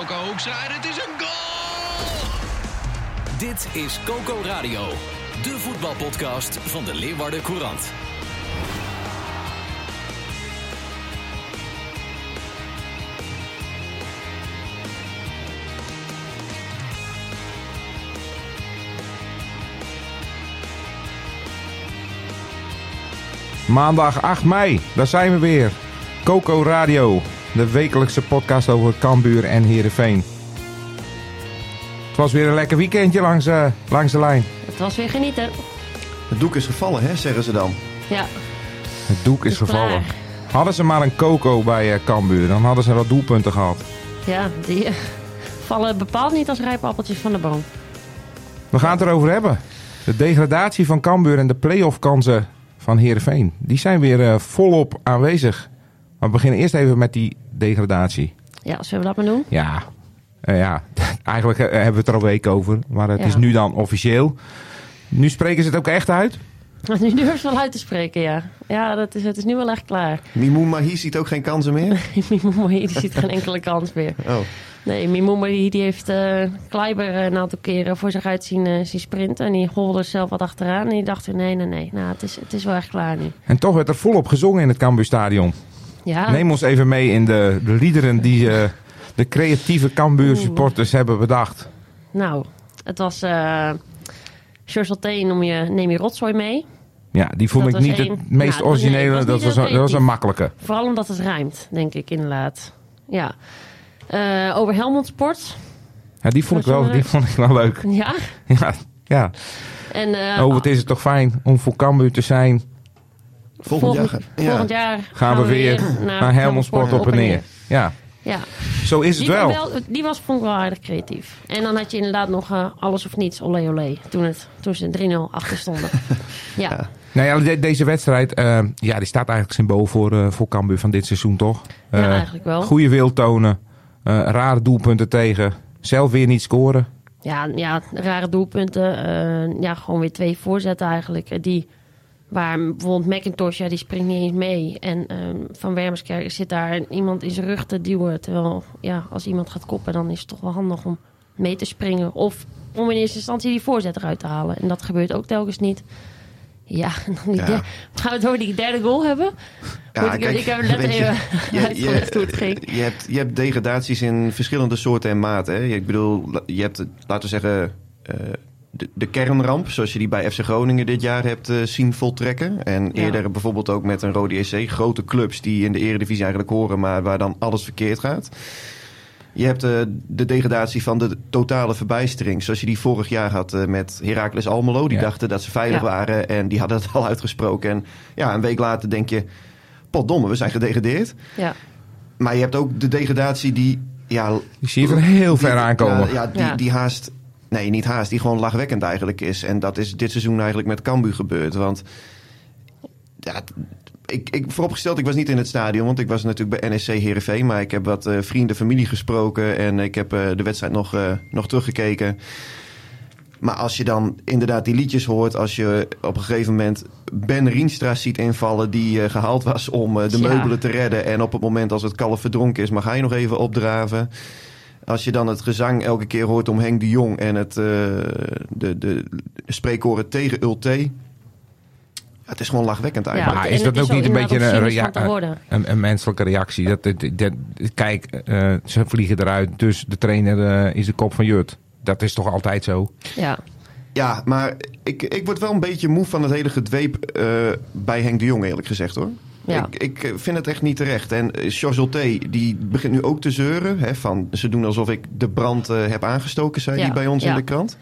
Coco Hoekstra, en het is een goal! Dit is Coco Radio, de voetbalpodcast van de Leeuwarden Courant. Maandag 8 mei, daar zijn we weer. Coco Radio, de wekelijkse podcast over Cambuur en Heerenveen. Het was weer een lekker weekendje langs, eh, langs de lijn. Het was weer genieten. Het doek is gevallen, hè, zeggen ze dan. Ja, Het doek is Is gevallen. klaar. Hadden ze maar een Coco bij eh, Cambuur, dan hadden ze wat doelpunten gehad. ja die eh, vallen bepaald niet als rijpe appeltjes van de boom. We gaan het erover hebben. De degradatie van Cambuur en de play-off kansen van Heerenveen. Die zijn weer eh, volop aanwezig. Maar we beginnen eerst even met die degradatie. Ja, zullen we dat maar doen? Ja, eh, ja. eigenlijk eh, hebben we het er al weken over. Maar het Ja. is nu dan officieel. Nu spreken ze het ook echt uit. Nu durf je wel uit te spreken, ja. Ja, dat is, het is nu wel echt klaar. Mimoun Mahi ziet ook geen kansen meer. Mimoun Mohi, die ziet geen enkele kans meer. Oh, Nee, Mimoun Mohi, die heeft eh Kleiber een aantal keren voor zich uit zien, eh, zien sprinten. En die holde zelf wat achteraan. En die dacht, nee, nee, nee. Nou, het is, het is wel echt klaar nu. En toch werd er volop gezongen in het Cambuurstadion. Ja, Neem ons even mee in de, de liederen die eh, de creatieve Cambuur supporters hebben bedacht. nou, het was... eh George noem je, neem je rotzooi mee. Ja, die vond Dat ik niet het meest Nou, dat nee, originele. het was dat, was een, dat was een makkelijke. Vooral omdat het rijmt, denk ik inderdaad. Ja. Eh, over Helmond Sport. Ja, die, vond ik wel, die vond ik wel leuk. Ja. Ja, ja. En, Oh, wat is het toch fijn om voor Cambuur te zijn. Volgend, volgend, jaar. Ja. volgend jaar Gaan, we weer naar Helmond Sport op en neer. Ja, Ja, zo is het die, wel. wel, die was vond ik wel aardig creatief. En dan had je inderdaad nog eh, alles of niets, olé olé, toen, het, toen ze 3-0 achter stonden. ja. Nou ja, de- deze wedstrijd eh, ja, die staat eigenlijk symbool voor, eh voor Cambuur van dit seizoen, toch? Ja, Eh, eigenlijk wel. Goede wil tonen. eh, rare doelpunten tegen. Zelf weer niet scoren. Ja, ja, rare doelpunten. eh, ja, gewoon weer twee voorzetten eigenlijk. Die, waar bijvoorbeeld McIntosh, ja, die springt niet eens mee. En ehm, Van Wermerskerk zit daar iemand in zijn rug te duwen. Terwijl, ja, als iemand gaat koppen, dan is het toch wel handig om mee te springen. Of om in eerste instantie die voorzet eruit te halen. En dat gebeurt ook telkens niet. Ja, dan Ja. gaan we het over die derde goal hebben? Moet ik, ik heb het net je, even je, uitgelegd hoe het ging. je, hebt, je hebt degradaties in verschillende soorten en maten. Hè? Ik bedoel, je hebt, laten we zeggen, eh, de, de kernramp, zoals je die bij FC Groningen dit jaar hebt eh, zien voltrekken. En Ja. eerder bijvoorbeeld ook met een Rode EC, grote clubs die in de eredivisie eigenlijk horen, maar waar dan alles verkeerd gaat. Je hebt eh, de degradatie van de totale verbijstering. Zoals je die vorig jaar had eh, met Heracles Almelo. Die Ja. dachten dat ze veilig Ja. waren en die hadden het al uitgesproken. En ja, een week later denk je, potdomme, we zijn gedegradeerd. Ja. Maar je hebt ook de degradatie die... Ja, Die zie je van heel ver aankomen. Ja, ja, die, Ja. die haast... Nee, niet haast. Die gewoon lachwekkend eigenlijk is. En dat is dit seizoen eigenlijk met Cambuur gebeurd. Want... Ja, ik, ik, vooropgesteld, ik was niet in het stadion. Want ik was natuurlijk bij NSC Heerenveen. Maar ik heb wat eh, vrienden, familie gesproken. En ik heb eh, de wedstrijd nog, eh, nog teruggekeken. Maar als je dan inderdaad die liedjes hoort, als je op een gegeven moment Ben Rienstra ziet invallen, die eh, gehaald was om de Ja. meubelen te redden. En op het moment als het kalf verdronken is, mag hij nog even opdraven. Als je dan het gezang elke keer hoort om Henk de Jong en het, eh, de, de spreekkoren tegen Ulte. Ja, het is gewoon lachwekkend eigenlijk. Maar en is dat ook niet een beetje een, rea- een, een menselijke reactie? Dat, dat, dat- kijk, eh, ze vliegen eruit, dus de trainer eh, is de kop van Jut. Dat is toch altijd zo? Ja. Ja, maar ik, ik word wel een beetje moe van het hele gedweep eh, bij Henk de Jong, eerlijk gezegd hoor. Ja. Ik, ik eh, vind het echt niet terecht. En eh, Georges Olté, die begint nu ook te zeuren. Hè, van, ze doen alsof ik de brand eh, heb aangestoken, zei Ja, hij bij ons ja. in de krant.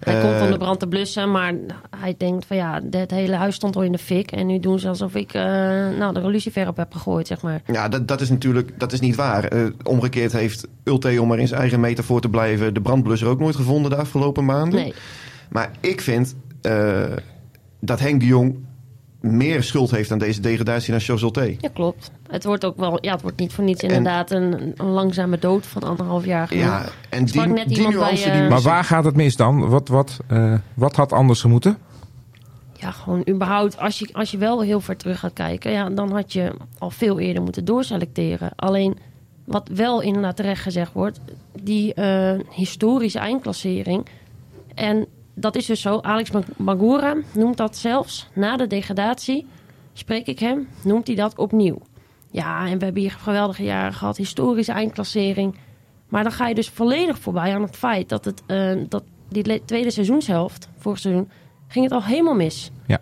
Hij Eh, komt om de brand te blussen, maar hij denkt van ja, het hele huis stond al in de fik. En nu doen ze alsof ik eh nou, een lucifer op heb gegooid, zeg maar. Ja, dat, dat is natuurlijk dat is niet waar. Eh, omgekeerd heeft Ulte, om maar in zijn eigen metafoor te blijven... de brandblusser ook nooit gevonden de afgelopen maanden. Nee, Maar ik vind eh, dat Henk de Jong meer schuld heeft aan deze degradatie dan Charles Ulte. ja klopt. Het wordt ook wel, ja, het wordt niet voor niets inderdaad een, een langzame dood van anderhalf jaar. genoemd. Ja, en die, net die bij, eh, die Maar waar gaat het mis dan? Wat, wat, eh, wat had anders gemoeten? Ja, gewoon überhaupt, als je, als je wel heel ver terug gaat kijken, ja, dan had je al veel eerder moeten doorselecteren. Alleen, wat wel inderdaad terecht gezegd wordt, die eh, historische eindklassering. En dat is dus zo, Alex Mag- Magura noemt dat zelfs na de degradatie, spreek ik hem, noemt hij dat opnieuw. Ja, en we hebben hier geweldige jaren gehad, historische eindklassering. Maar dan ga je dus volledig voorbij aan het feit dat, het, eh, dat die tweede seizoenshelft, vorig seizoen, ging het al helemaal mis. Ja.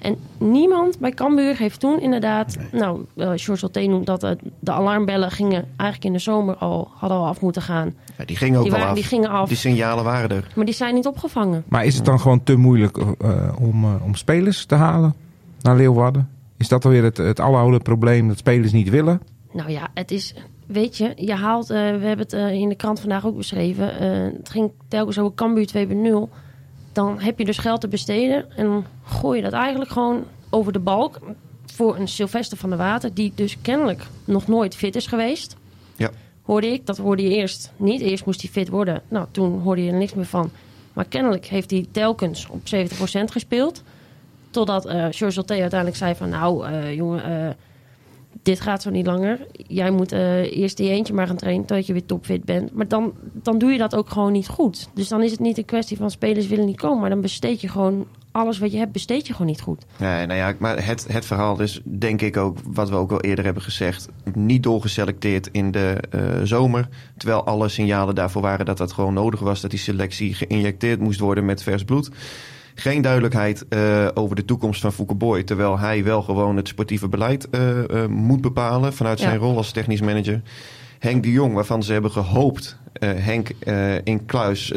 En niemand bij Cambuur heeft toen inderdaad... Nou, uh, George Alté noemt dat eh, de alarmbellen gingen eigenlijk in de zomer al, hadden al af moeten gaan. Ja, die gingen ook Die, wel waren, af. die gingen af, Die signalen waren er. maar die zijn niet opgevangen. Maar is het dan gewoon te moeilijk eh, om, eh, om spelers te halen naar Leeuwarden? Is dat alweer het, het aloude probleem dat spelers niet willen? Nou ja, het is... Weet je, je haalt... eh, we hebben het eh, in de krant vandaag ook beschreven. eh, het ging telkens over Cambuur 2.0. Dan heb je dus geld te besteden. En dan gooi je dat eigenlijk gewoon over de balk... voor een Sylvester van der Water... die dus kennelijk nog nooit fit is geweest. Ja. Hoorde ik. Dat hoorde je eerst niet. Eerst moest hij fit worden. Nou, toen hoorde je er niks meer van. Maar kennelijk heeft hij telkens op 70% gespeeld. Totdat eh George uiteindelijk zei van... nou, eh, jongen... eh, dit gaat zo niet langer. Jij moet eh, eerst die eentje maar gaan trainen totdat je weer topfit bent. Maar dan, dan doe je dat ook gewoon niet goed. Dus dan is het niet een kwestie van spelers willen niet komen. Maar dan besteed je gewoon alles wat je hebt, besteed je gewoon niet goed. Nee, nou ja, maar het, het verhaal is denk ik ook, wat we ook al eerder hebben gezegd, niet doorgeselecteerd in de eh, zomer. Terwijl alle signalen daarvoor waren dat dat gewoon nodig was, dat die selectie geïnjecteerd moest worden met vers bloed. Geen duidelijkheid eh, over de toekomst van Fouke Boy, terwijl hij wel gewoon het sportieve beleid eh, eh, moet bepalen vanuit zijn Ja. rol als technisch manager. Henk de Jong, waarvan ze hebben gehoopt, eh, Henk eh, in Kluis,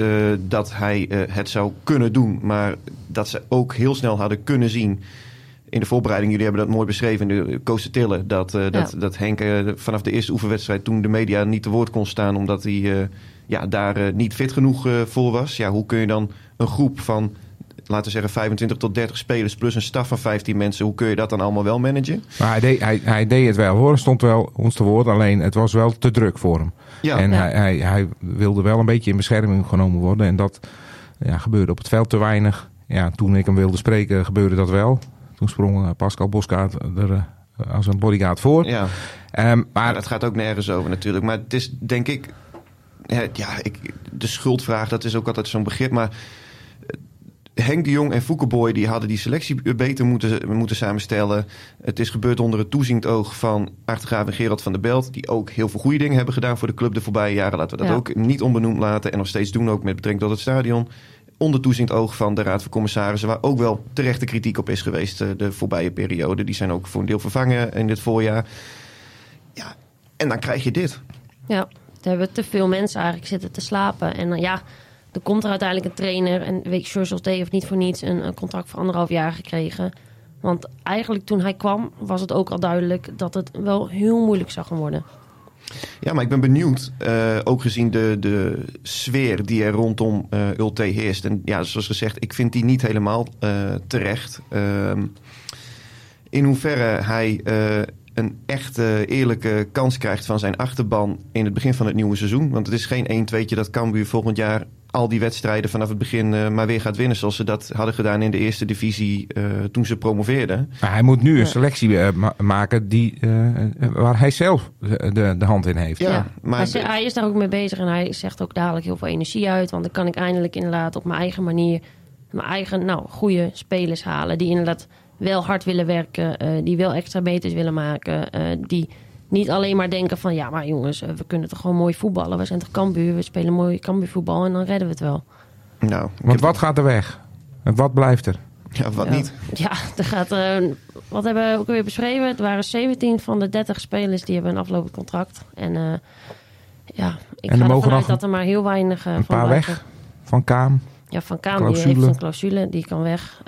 dat hij het zou kunnen doen. Maar dat ze ook heel snel hadden kunnen zien in de voorbereiding, jullie hebben dat mooi beschreven in de Koos de Tille, dat, dat, Ja. dat Henk vanaf de eerste oefenwedstrijd toen de media niet te woord kon staan omdat hij ja, daar niet fit genoeg voor was. Ja, hoe kun je dan een groep van, laten we zeggen 25 tot 30 spelers plus een staf van 15 mensen, hoe kun je dat dan allemaal wel managen? Maar hij deed, hij, hij deed het wel hoor, stond wel ons te woord. Alleen het was wel te druk voor hem. Ja, en Ja. Hij, hij, hij wilde wel een beetje in bescherming genomen worden. En dat ja, gebeurde op het veld te weinig. Ja, toen ik hem wilde spreken gebeurde dat wel. Toen sprong eh, Pascal Boskaart er eh, als een bodyguard voor. ja. Ehm, Maar dat gaat ook nergens over natuurlijk. Maar het is denk ik, ja, ik, de schuldvraag, dat is ook altijd zo'n begrip. Maar Henk de Jong en Foukeboy die hadden die selectie beter moeten, moeten samenstellen. Het is gebeurd onder het toeziend oog van Achtergraaf en Gerald van der Belt. Die ook heel veel goede dingen hebben gedaan voor de club de voorbije jaren. Laten we dat Ja. ook niet onbenoemd laten. En nog steeds doen ook met betrekking tot het stadion. Onder toeziend oog van de Raad van Commissarissen. Waar ook wel terechte kritiek op is geweest eh, de voorbije periode. Die zijn ook voor een deel vervangen in dit voorjaar. Ja, en dan krijg je dit. Ja, er hebben te veel mensen eigenlijk zitten te slapen. En dan ja, er komt er uiteindelijk een trainer. En weet je, Alté heeft niet voor niets een, een contract voor anderhalf jaar gekregen. Want eigenlijk toen hij kwam, was het ook al duidelijk dat het wel heel moeilijk zou gaan worden. Ja, maar ik ben benieuwd, eh, ook gezien de, de sfeer die er rondom eh Ulte heerst. En ja, zoals gezegd, ik vind die niet helemaal eh, terecht. Ehm, in hoeverre hij een echte eerlijke kans krijgt van zijn achterban in het begin van het nieuwe seizoen. Want het is geen 1 2 dat Cambuur volgend jaar al die wedstrijden vanaf het begin eh, maar weer gaat winnen. Zoals ze dat hadden gedaan in de eerste divisie eh, toen ze promoveerden. Maar hij moet nu een selectie eh, ma- maken die, eh, waar hij zelf de, de, hand in heeft. Ja, maar hij is daar ook mee bezig en hij zegt ook dadelijk heel veel energie uit. Want dan kan ik eindelijk inderdaad op mijn eigen manier mijn eigen nou, goede spelers halen. Die inderdaad wel hard willen werken, eh, die wel extra beters willen maken. eh, die niet alleen maar denken van ja, maar jongens, eh, we kunnen toch gewoon mooi voetballen. We zijn toch Cambuur, we spelen mooi Cambuurvoetbal en dan redden we het wel. nou, Want wat gaat er weg? En wat blijft er? ja, wat Ja. niet. Ja, er gaat, wat hebben we ook weer beschreven? Het waren 17 van de 30 spelers die hebben een aflopend contract. En eh, ja, ik ga mogen ervan uit nog dat er maar heel weinig eh, een van paar blijven. weg? Van Kaam? Ja, Van Kaan die heeft een clausule, die kan weg.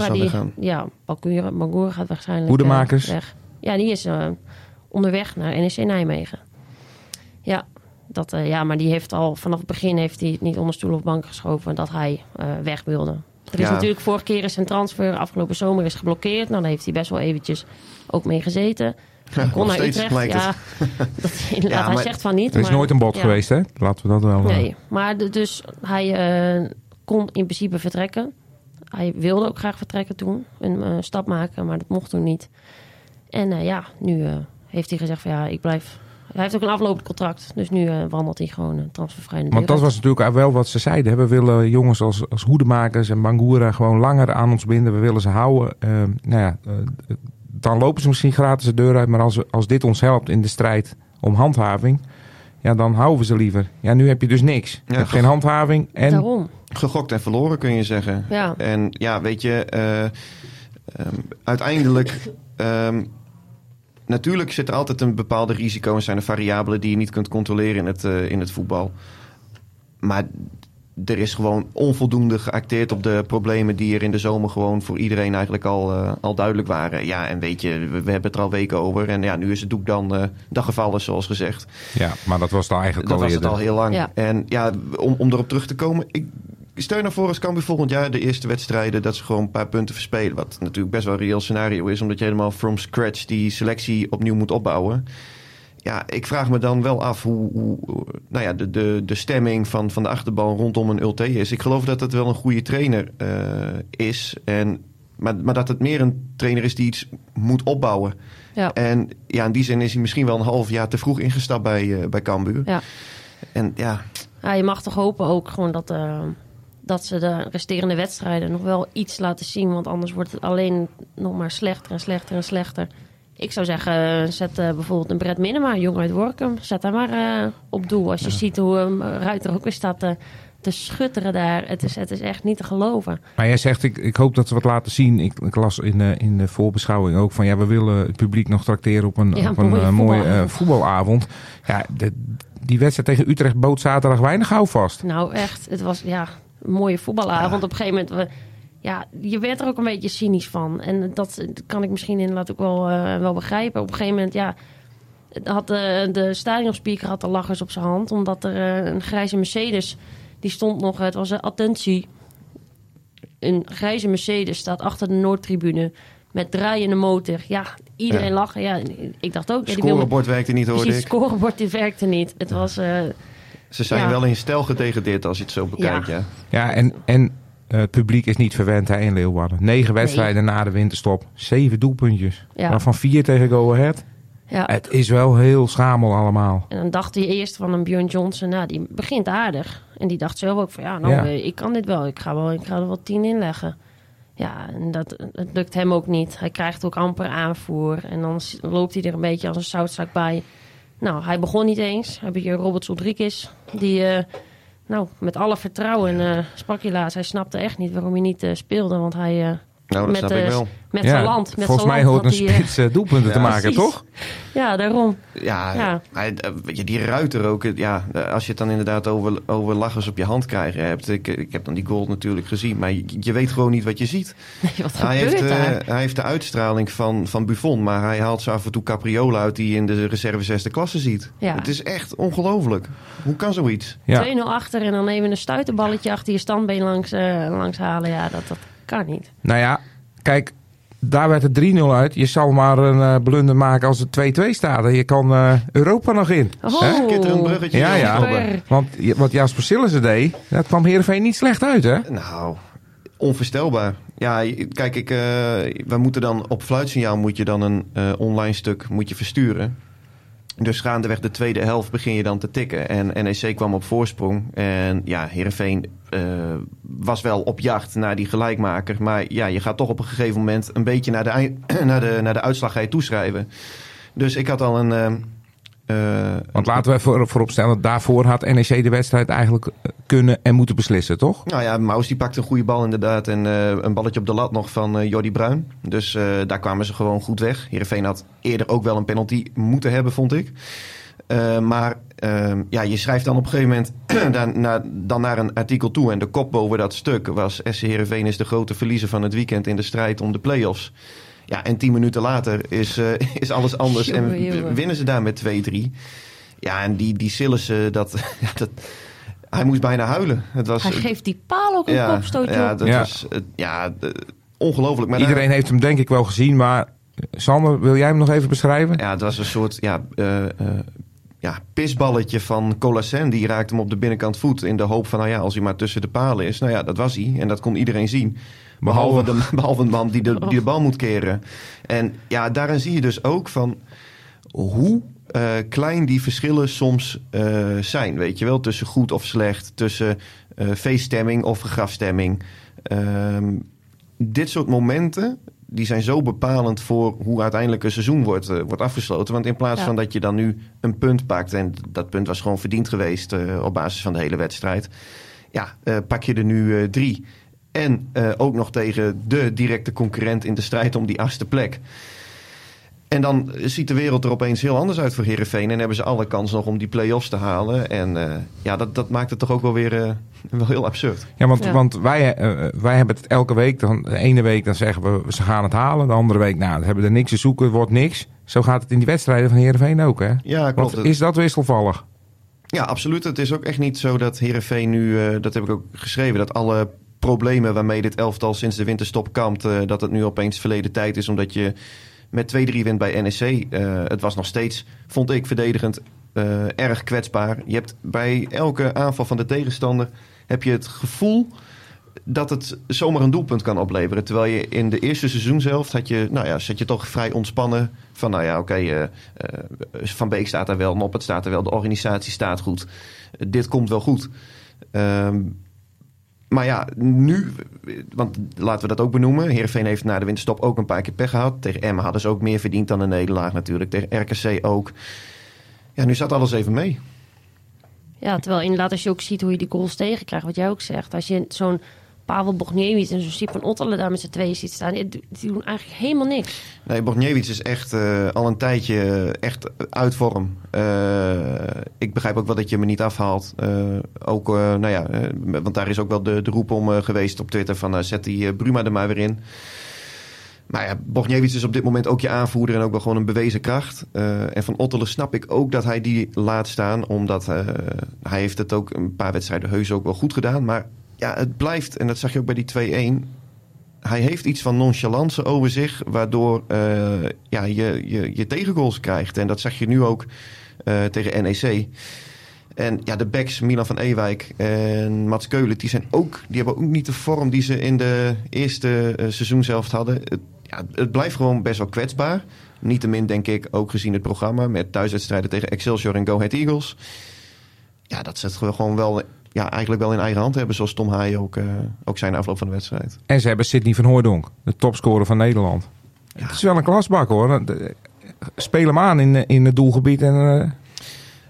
Zal die, ja, Bangura, Bangura gaat waarschijnlijk Hoedemakers. eh, weg. Ja, die is eh, onderweg naar NEC Nijmegen. Ja, dat, ja, maar die heeft al vanaf het begin heeft hij het niet onder stoel of bank geschoven dat hij weg wilde. Er is Ja. natuurlijk vorige keer is zijn transfer afgelopen zomer is geblokkeerd. Nou, daar heeft hij best wel eventjes ook mee gezeten. Hij kon naar steeds Utrecht. lijkt Ja, dat, inderdaad, Ja, hij zegt van niet. Er is maar- nooit een bod ja. geweest, hè? Laten we dat wel... eh, Nee, maar de- dus hij eh, kon in principe vertrekken. Hij wilde ook graag vertrekken toen, een eh, stap maken, maar dat mocht toen niet. En eh, ja, nu eh, heeft hij gezegd van ja, ik blijf. Hij heeft ook een aflopend contract, dus nu eh, wandelt hij gewoon uh, transfervrij de Want dat was natuurlijk wel wat ze zeiden. hè. We willen jongens als, als hoedemakers en Bangura gewoon langer aan ons binden. We willen ze houden. Nou ja, eh, dan lopen ze misschien gratis de deur uit. Maar als, als dit ons helpt in de strijd om handhaving... Ja, dan houden we ze liever. Ja, nu heb je dus niks. Je geen handhaving. En Daarom. Gegokt en verloren kun je zeggen. Ja. En ja, weet je, eh, ehm, uiteindelijk. ehm, natuurlijk zit er altijd een bepaalde risico en zijn er variabelen die je niet kunt controleren in het, eh, in het voetbal. Maar er is gewoon onvoldoende geacteerd op de problemen die er in de zomer gewoon voor iedereen eigenlijk al, eh, al duidelijk waren. Ja, en weet je, we, we hebben het er al weken over. En ja, nu is het doek dan eh dag gevallen, zoals gezegd. ja, maar dat was het al eigenlijk Dat al was het al heel lang. Ja. En ja, om, om erop terug te komen. Ik stel je nou voor als Cambuur volgend jaar de eerste wedstrijden... dat ze gewoon een paar punten verspelen. Wat natuurlijk best wel een reëel scenario is. Omdat je helemaal from scratch die selectie opnieuw moet opbouwen. Ja, ik vraag me dan wel af hoe, hoe nou ja, de, de, de stemming van, van de achterban rondom een Ulte is. Ik geloof dat het wel een goede trainer eh, is. En, maar, maar dat het meer een trainer is die iets moet opbouwen. Ja. En ja, in die zin is hij misschien wel een half jaar te vroeg ingestapt bij, eh bij Cambuur. Ja. En ja, Ja, je mag toch hopen ook gewoon dat, eh, dat ze de resterende wedstrijden nog wel iets laten zien. Want anders wordt het alleen nog maar slechter en slechter en slechter. Ik zou zeggen, zet eh, bijvoorbeeld een Brett Minema, jong uit Workum. Zet daar maar eh, op doel. Als je ziet hoe um, Ruiter ook weer staat te, te schutteren daar. Het is, het is echt niet te geloven. Maar jij zegt, ik, ik hoop dat we wat laten zien. Ik, ik las in, de in de voorbeschouwing ook van... ja, we willen het publiek nog trakteren op een, Ja, op een mooie eh, eh, voetbalavond. voetbalavond. Ja, de- die wedstrijd tegen Utrecht bood zaterdag weinig houvast. Nou, echt. Het was ja, een mooie voetbalavond. Op een gegeven moment... We, ja, je werd er ook een beetje cynisch van. En dat kan ik misschien inderdaad ook wel, eh, wel begrijpen. Op een gegeven moment, ja... Had de, de stadionspeaker had de lachers op zijn hand. Omdat er eh, een grijze Mercedes... Die stond nog... Het was een attentie. Een grijze Mercedes staat achter de Noordtribune... Met draaiende motor. Ja, iedereen Ja. lachen. Ja, ik dacht ook... wil- scorebord werkte niet, ik. het scorebord die werkte niet. Het was... eh, Ze zijn Ja. wel in stijl gedegradeerd als je het zo bekijkt, ja. Ja, en, en eh, het publiek is niet verwend hè, in Leeuwarden. Negen wedstrijden na de winterstop. Zeven doelpuntjes. Ja. Waarvan vier tegen Go Ahead. ja. Het is wel heel schamel allemaal. En dan dacht hij eerst van een Björn Johnson, nou, die begint aardig. En die dacht zelf ook van, ja, nou, Ja. eh, ik kan dit wel. Ik ga, wel, ik ga er wel tien inleggen. Ja, en dat, lukt hem ook niet. Hij krijgt ook amper aanvoer. En dan loopt hij er een beetje als een zoutzak bij. Nou, hij begon niet eens. Heb je Robert Rodriguez, die, eh, nou, met alle vertrouwen eh, sprak hij laatst. Hij snapte echt niet waarom hij niet eh, speelde. Want hij, eh, Nou, dat met, snap eh, ik wel. met Ja, zijn land, met volgens zijn mij land hoort een hij, eh, spits eh, doelpunten te maken, precies. toch? ja, daarom. Ja, Ja. Hij, eh, weet je, die ruiter ook. eh, Ja, eh, als je het dan inderdaad over, over lachers op je hand krijgen hebt. Ik, ik heb dan die goal natuurlijk gezien. Maar je, je weet gewoon niet wat je ziet. Nee, wat Hij gebeurt heeft, daar? eh, hij heeft de uitstraling van, van Buffon. Maar hij haalt zo af en toe capriolen uit die je in de reserve zesde klasse ziet. Ja. Het is echt ongelooflijk. Hoe kan zoiets? Ja. 2-0 achter en dan even een stuiterballetje achter je standbeen langs, eh, langs halen. Ja, dat, dat kan niet. Nou ja, kijk, daar werd het 3-0 uit. Je zal maar een eh, blunder maken als het 2-2 staat. En je kan eh, Europa nog in. Oh? Schitterend bruggetje. Ja, ja. Super. Want je- wat Jasper Sillissen deed, dat kwam Heerenveen niet slecht uit, hè? Nou, onvoorstelbaar. Ja, kijk, ik, eh, we moeten dan op fluitsignaal moet je dan een eh, online stuk moet je versturen. Dus gaandeweg de tweede helft begin je dan te tikken. En NEC kwam op voorsprong. En ja, Heerenveen eh, was wel op jacht naar die gelijkmaker. Maar ja, je gaat toch op een gegeven moment een beetje naar de, naar de, naar de uitslag toeschrijven. Dus ik had al een... eh, Want laten we voor, vooropstellen, daarvoor had NEC de wedstrijd eigenlijk eh, kunnen en moeten beslissen, toch? Nou ja, Maus die pakte een goede bal inderdaad. En eh, een balletje op de lat nog van eh Jordi Bruin. Dus daar kwamen ze gewoon goed weg. Heerenveen had eerder ook wel een penalty moeten hebben, vond ik. Maar ehm, ja, je schrijft dan op een gegeven moment dan, naar, dan naar een artikel toe. En de kop boven dat stuk was... SC Heerenveen is de grote verliezer van het weekend in de strijd om de play-offs. Ja, en tien minuten later is, eh, is alles anders. Jongen, en jongen. winnen ze daar met 2-3. Ja, en die, die Sillissen, dat, ja, dat... Hij moest bijna huilen. Het was, Hij geeft die paal ook een ja, kopstootje ja, dat Ja. was eh, ja, ongelooflijk. Maar Iedereen heeft hem denk ik wel gezien, maar Sander, wil jij hem nog even beschrijven? Ja, het was een soort ja, eh, eh, ja, pisballetje van Colasen. Die raakte hem op de binnenkant voet in de hoop van... nou ja, als hij maar tussen de palen is. Nou ja, dat was hij. En dat kon iedereen zien. Behalve, Behalve- de, behalve de man die de, die de bal moet keren. En ja, daarin zie je dus ook van hoe eh, klein die verschillen soms eh, zijn. Weet je wel, tussen goed of slecht. Tussen eh, feeststemming of grafstemming. Ehm, dit soort momenten die zijn zo bepalend voor hoe uiteindelijk een seizoen wordt, wordt afgesloten. Want in plaats Ja. van dat je dan nu een punt pakt... en dat punt was gewoon verdiend geweest op basis van de hele wedstrijd... ja, pak je er nu drie. En eh, ook nog tegen de directe concurrent in de strijd om die achtste plek. En dan ziet de wereld er opeens heel anders uit voor Herenveen. En hebben ze alle kans nog om die play-offs te halen. En eh, ja, dat, dat maakt het toch ook wel weer eh, wel heel absurd. Ja, want, Ja. want wij, wij hebben het elke week. Dan, de ene week dan zeggen we, ze gaan het halen. De andere week, nou, we hebben er niks te zoeken, het wordt niks. Zo gaat het in die wedstrijden van Heerenveen ook, hè? Ja, klopt. Want is dat wisselvallig? Ja, absoluut. Het is ook echt niet zo dat Herenveen nu, eh, dat heb ik ook geschreven, dat alle problemen waarmee dit elftal sinds de winterstop kampt, eh, dat het nu opeens verleden tijd is, omdat je met 2-3 wint bij NEC. Eh, het was nog steeds, vond ik, verdedigend eh, erg kwetsbaar. Je hebt bij elke aanval van de tegenstander heb je het gevoel dat het zomaar een doelpunt kan opleveren. Terwijl je in de eerste seizoenshelft had je, nou ja, zat je toch vrij ontspannen. Van nou ja, oké, eh, Van Beek staat er wel, Noppert staat er wel, de organisatie staat goed. Dit komt wel goed. Ehm, maar ja, nu, want laten we dat ook benoemen. Heerenveen heeft na de winterstop ook een paar keer pech gehad. Tegen Emma hadden ze ook meer verdiend dan een nederlaag natuurlijk. Tegen RKC ook. Ja, nu zat alles even mee. Ja, terwijl inderdaad als je ook ziet hoe je die goals tegenkrijgt, wat jij ook zegt. Als je zo'n Pavel Bogniewicz en zo'n van Ottelen daar met z'n tweeën ziet staan, die, doen eigenlijk helemaal niks. Nee, Bogniewicz is echt eh, al een tijdje echt uit vorm. Eh, ik begrijp ook wel dat je me niet afhaalt. Eh, ook, eh, nou ja, eh, want daar is ook wel de, de roep om eh, geweest op Twitter van... eh, zet die eh, Bruma er maar weer in. Maar ja, Bogniewicz is op dit moment ook je aanvoerder en ook wel gewoon een bewezen kracht. Eh, en van Ottelen snap ik ook dat hij die laat staan. Omdat eh, hij heeft het ook een paar wedstrijden heus ook wel goed gedaan. Maar ja, het blijft, en dat zag je ook bij die 2-1 hij heeft iets van nonchalance over zich, waardoor eh, ja, je, je, je tegengoals krijgt. En dat zag je nu ook eh, tegen NEC. En ja, de backs Milan van Ewijk en Mats Keulen, die, zijn ook, die hebben ook niet de vorm die ze in de eerste eh, seizoen zelf hadden. Het, ja, het blijft gewoon best wel kwetsbaar. Niettemin denk ik, ook gezien het programma met thuiswedstrijden tegen Excelsior en Go Ahead Eagles. Ja, dat ze het gewoon wel, ja, eigenlijk wel in eigen hand hebben, zoals Tom Haaien ook, eh, ook zijn afloop van de wedstrijd. En ze hebben Sidney van Hooijdonk, de topscorer van Nederland. Het is wel een klasbak hoor. De- Speel hem aan in, in het doelgebied en eh,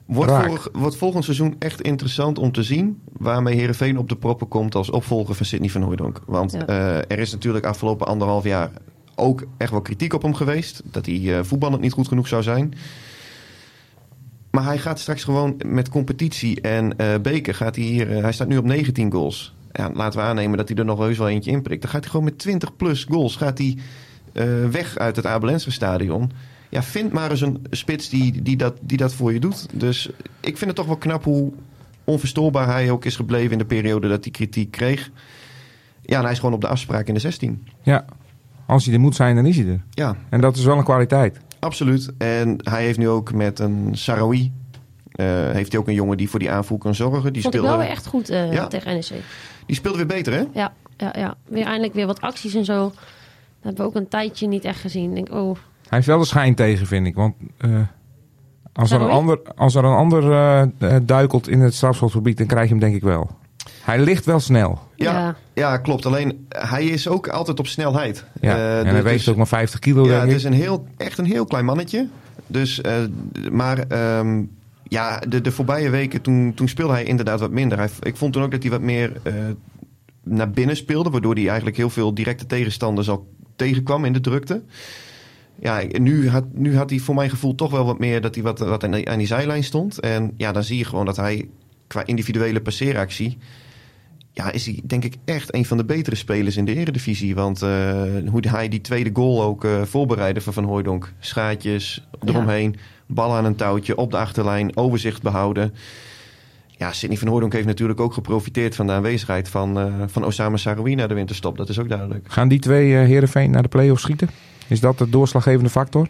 Wordt, wordt volgend seizoen echt interessant om te zien waarmee Herenveen op de proppen komt als opvolger van Sidney van Hooijdonk. Want Ja. eh, er is natuurlijk afgelopen anderhalf jaar ook echt wel kritiek op hem geweest. Dat hij eh voetballend niet goed genoeg zou zijn. Maar hij gaat straks gewoon met competitie en eh beker. Gaat hij, hier, eh, hij staat nu op 19 goals. Ja, laten we aannemen dat hij er nog heus wel eentje inprikt. Dan gaat hij gewoon met 20 plus goals gaat hij, eh, weg uit het Abelense stadion. Ja, vind maar eens een spits die, die, dat, die dat voor je doet. Dus ik vind het toch wel knap hoe onverstoorbaar hij ook is gebleven in de periode dat hij kritiek kreeg. Ja, en hij is gewoon op de afspraak in de 16. ja, als hij er moet zijn, dan is hij er. Ja, En dat is wel een kwaliteit. Absoluut. En hij heeft nu ook met een Sarawi... eh, heeft hij ook een jongen die voor die aanvoer kan zorgen. Die Vond ik wel speelde, weer echt goed eh, Ja. tegen NEC. die speelde weer beter, hè? Ja, ja, ja, weer eindelijk weer wat acties en zo. Dat hebben we ook een tijdje niet echt gezien. Denk, oh, Hij heeft wel de schijn tegen, vind ik. Want eh, als, er een ander, als er een ander duikelt in het strafschopgebied, dan krijg je hem denk ik wel. Hij ligt wel snel. Ja, Ja. ja. klopt. Alleen hij is ook altijd op snelheid. Ja. Eh, en dus- hij weegt dus- ook maar 50 kilo, Ja, denk het is een heel, echt een heel klein mannetje. Dus, eh, maar ehm, ja, de, de voorbije weken toen, toen speelde hij inderdaad wat minder. Hij, ik vond toen ook dat hij wat meer eh, naar binnen speelde. Waardoor hij eigenlijk heel veel directe tegenstanders al tegenkwam in de drukte. ja, nu had, nu had hij voor mijn gevoel toch wel wat meer dat hij wat, wat aan, die, aan die zijlijn stond. En ja, dan zie je gewoon dat hij qua individuele passeeractie... Ja, is hij denk ik echt een van de betere spelers in de eredivisie. Want uh, hoe hij die tweede goal ook uh, voorbereidde van Van Hooijdonk. Schaatjes eromheen, bal aan een touwtje, op de achterlijn, overzicht behouden. Ja, Sidney van Hooijdonk heeft natuurlijk ook geprofiteerd van de aanwezigheid van, uh, van Osama Saroui na de winterstop. Dat is ook duidelijk. Gaan die twee uh, Heerenveen naar de play-offs schieten? Is dat de doorslaggevende factor?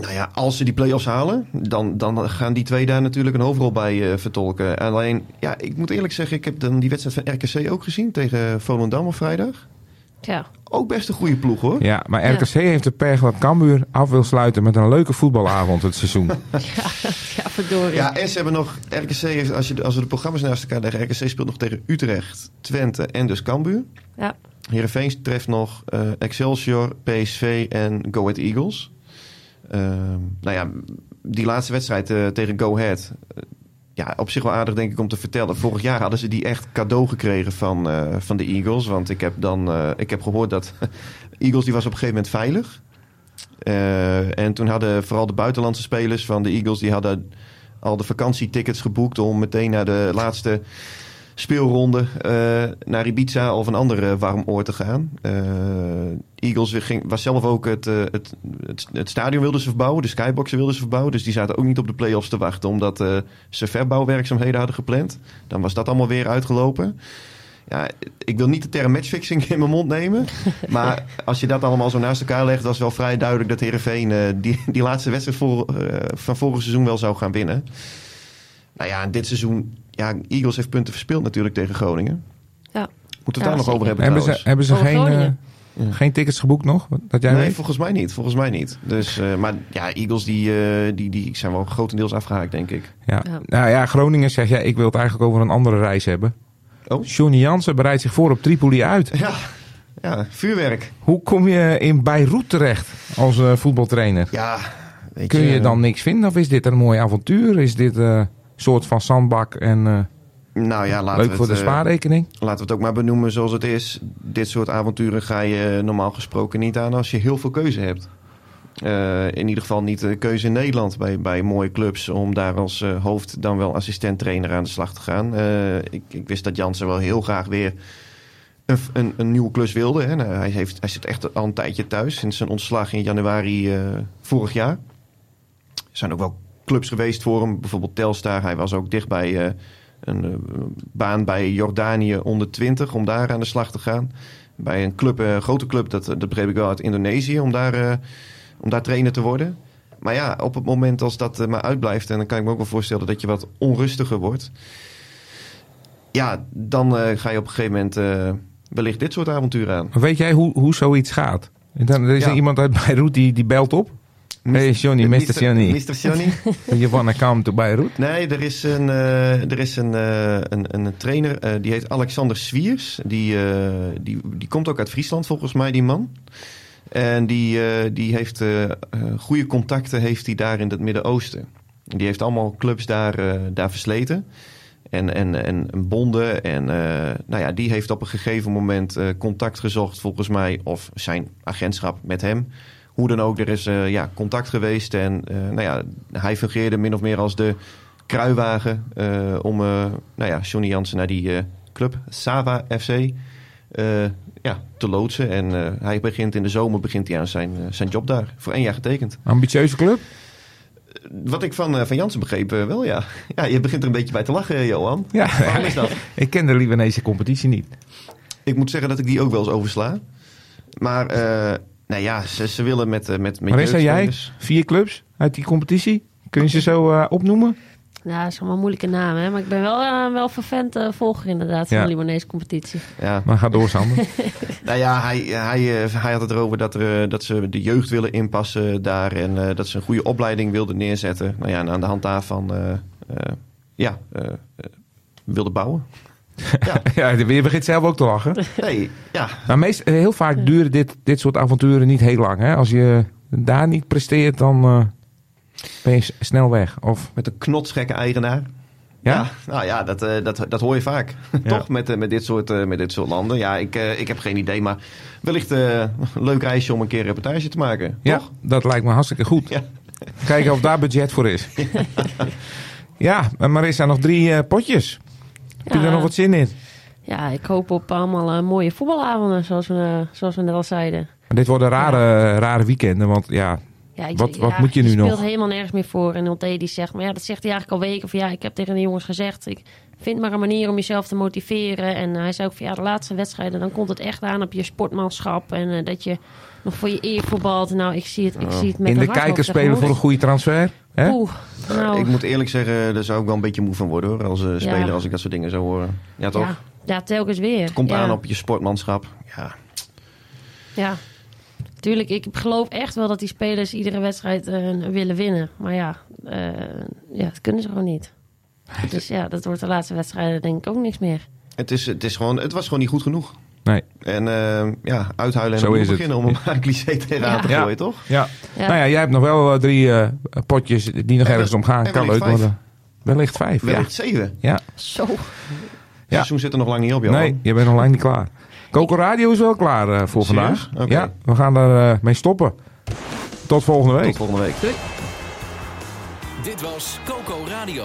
Nou ja, als ze die play-offs halen, dan, dan gaan die twee daar natuurlijk een hoofdrol bij uh, vertolken. Alleen, ja, ik moet eerlijk zeggen, ik heb dan die wedstrijd van RKC ook gezien tegen Volendam op vrijdag. Ja. Ook best een goede ploeg hoor. Ja, maar RKC ja. heeft de pech dat Cambuur af wil sluiten met een leuke voetbalavond het seizoen. ja, ja, verdorie. Ja, en ze hebben nog, RKC heeft, als, je, als we de programma's naast elkaar leggen, RKC speelt nog tegen Utrecht, Twente en dus Cambuur. Ja. Heerenveen treft nog uh, Excelsior, PSV en Go Ahead Eagles. Uh, nou ja, die laatste wedstrijd uh, tegen Go Ahead. Uh, ja, op zich wel aardig denk ik om te vertellen. Vorig jaar hadden ze die echt cadeau gekregen van, uh, van de Eagles. Want ik heb dan ik heb gehoord dat Eagles die was op een gegeven moment veilig. en toen hadden vooral de buitenlandse spelers van de Eagles... die hadden al de vakantietickets geboekt om meteen naar de laatste speelronde uh, naar Ibiza of een ander warm oor te gaan. Uh, Eagles ging, was zelf ook het, uh, het, het, het, stadion wilden ze verbouwen, de skyboxen wilden ze verbouwen. Dus die zaten ook niet op de play-offs te wachten, omdat ze verbouwwerkzaamheden hadden gepland. Dan was dat allemaal weer uitgelopen. Ja, ik wil niet de term matchfixing in mijn mond nemen. Maar als je dat allemaal zo naast elkaar legt, was wel vrij duidelijk dat Heerenveen die, die laatste wedstrijd voor, van vorig seizoen wel zou gaan winnen. Nou ja, dit seizoen ja, Eagles heeft punten verspeeld natuurlijk tegen Groningen. Ja. Moeten we het ja, daar nog over hebben Hebben trouwens. ze, hebben ze Over geen, Groningen. uh, geen tickets geboekt nog? Dat jij nee, weet? volgens mij niet. Volgens mij niet. Dus, uh, maar ja, Eagles die, uh, die, die zijn wel grotendeels afgehaakt, denk ik. Ja. Ja. Nou ja, Groningen zegt, ja, ik wil het eigenlijk over een andere reis hebben. Oh. Johnny Jansen bereidt zich voor op Tripoli uit. Ja, ja vuurwerk. Hoe kom je in Beirut terecht als uh, voetbaltrainer? Ja, weet Kun je dan niks vinden of is dit een mooi avontuur? Is dit soort van zandbak en uh, Nou ja, laten leuk voor de het, eh, spaarrekening? Laten we het ook maar benoemen zoals het is. Dit soort avonturen ga je normaal gesproken niet aan als je heel veel keuze hebt. Uh, in ieder geval niet de keuze in Nederland bij, bij mooie clubs om daar als uh, hoofd dan wel assistent trainer aan de slag te gaan. Ik, ik, wist dat Jansen wel heel graag weer een, een, een nieuwe klus wilde. Hè. Nou, hij, heeft, hij zit echt al een tijdje thuis sinds zijn ontslag in januari vorig jaar. Er zijn ook wel clubs geweest voor hem, bijvoorbeeld Telstar. Hij was ook dicht bij een uh, baan bij Jordanië onder 20 om daar aan de slag te gaan. Bij een club, een grote club, dat, dat begreep ik wel uit Indonesië, om daar, uh, om daar trainer te worden. Maar ja, op het moment als dat uh, maar uitblijft, en dan kan ik me ook wel voorstellen dat je wat onrustiger wordt. Ja, dan ga je op een gegeven moment wellicht dit soort avonturen aan. Weet jij hoe, hoe zoiets gaat? Dan, er is Ja. er iemand uit Beirut die, die belt op. Hey Johnny, Mr. Johnny. Mr. Johnny. You wanna come to Beirut? Nee, er is een, uh, er is een, uh, een, een trainer, die heet Alexander Swiers. Die, die, die komt ook uit Friesland volgens mij, die man. En die, die heeft goede contacten heeft hij daar in het Midden-Oosten. Die heeft allemaal clubs daar, daar versleten. En, en, en bonden. En nou ja, die heeft op een gegeven moment contact gezocht, volgens mij, of zijn agentschap met hem hoe dan ook, er is uh, ja, contact geweest. En uh, nou ja, hij fungeerde min of meer als de kruiwagen uh, om nou ja, Johnny Jansen naar die club, Sava FC, ja, te loodsen. En hij begint in de zomer begint hij aan zijn, zijn job daar. Voor één jaar getekend. Ambitieuze club? Wat ik van, van Jansen begreep, wel ja. Ja, je begint er een beetje bij te lachen, Johan. Ja, Waarom is dat? ik ken de Libanese competitie niet. Ik moet zeggen dat ik die ook wel eens oversla. Maar nou ja, ze, ze willen met, met, met Maar is jij vier clubs uit die competitie? Kun je ze zo uh, opnoemen? Ja, dat is allemaal moeilijke namen, hè? maar ik ben wel, uh, wel vervent uh, volger inderdaad van Ja. de Libanese competitie. Ja. Maar ga door, Sander. Nou ja, hij, hij, hij had het erover dat, er, dat ze de jeugd willen inpassen daar en uh, dat ze een goede opleiding wilden neerzetten. Nou ja, en aan de hand daarvan uh, ja, wilden bouwen. Ja. ja, je begint zelf ook te lachen. Nee, ja. Maar meest, heel vaak duren dit, dit soort avonturen niet heel lang. Hè? Als je daar niet presteert, dan uh, ben je snel weg. Of... Met een knotsgekke eigenaar. Ja? Ja, nou ja, dat, eh, dat, dat hoor je vaak. Ja. Toch? Met, eh, met, dit soort, eh, met dit soort landen. Ja, ik, eh, ik heb geen idee, maar wellicht eh, een leuk reisje om een keer een reportage te maken. Ja, Toch? dat lijkt me hartstikke goed. Ja. Kijken of daar budget voor is. ja, maar Marissa, nog drie eh, potjes. Heb je Ja. er nog wat zin in? Ja, ik hoop op allemaal eh, mooie voetbalavonden, zoals we, eh, zoals we net al zeiden. Maar dit worden rare, rare weekenden, want ja, Ja, ik- Wat- wat ja, moet je nu speelt nog? helemaal nergens meer voor. En Olte die zegt, maar ja, dat zegt hij eigenlijk al weken. Of ja, ik heb tegen de jongens gezegd, ik vind maar een manier om jezelf te motiveren. En hij zei ook van ja, de laatste wedstrijden, dan komt het echt aan op je sportmanschap. En eh, dat je nog voor je eer voetbalt. Nou, ik zie het, ik zie het met in de hart kijker spelen voor een goede transfer. Hè? Oeh, nou, Ik moet eerlijk zeggen, daar zou ik wel een beetje moe van worden hoor. Als eh, speler, Ja. als ik dat soort dingen zou horen. Ja, toch? ja, ja, telkens weer. Komt ja. aan op je sportmanschap. Ja. Ja, tuurlijk. Ik geloof echt wel dat die spelers iedere wedstrijd eh, willen winnen. Maar ja, eh, ja, dat kunnen ze gewoon niet. Dus ja, dat wordt de laatste wedstrijden denk ik ook niks meer. Het, is, het, is gewoon, het was gewoon niet goed genoeg. Nee. En eh, ja, uithuilen en Zo opnieuw is het. beginnen om een cliché tegenaan Ja. te Ja. gooien, toch? Ja. Ja. Nou ja, jij hebt nog wel eh, drie eh, potjes die nog En ergens om gaan. Kan leuk wellicht vijf. worden. Wellicht vijf, ja. Wellicht zeven. ja. Zo. Het seizoen zit er nog lang niet op, joh. Nee, je bent nog lang niet klaar. Coco Radio is wel klaar voor Serieus? vandaag. Oké. Ja, we gaan er eh, mee stoppen. Tot volgende week. Tot volgende week. Dit was Coco Radio.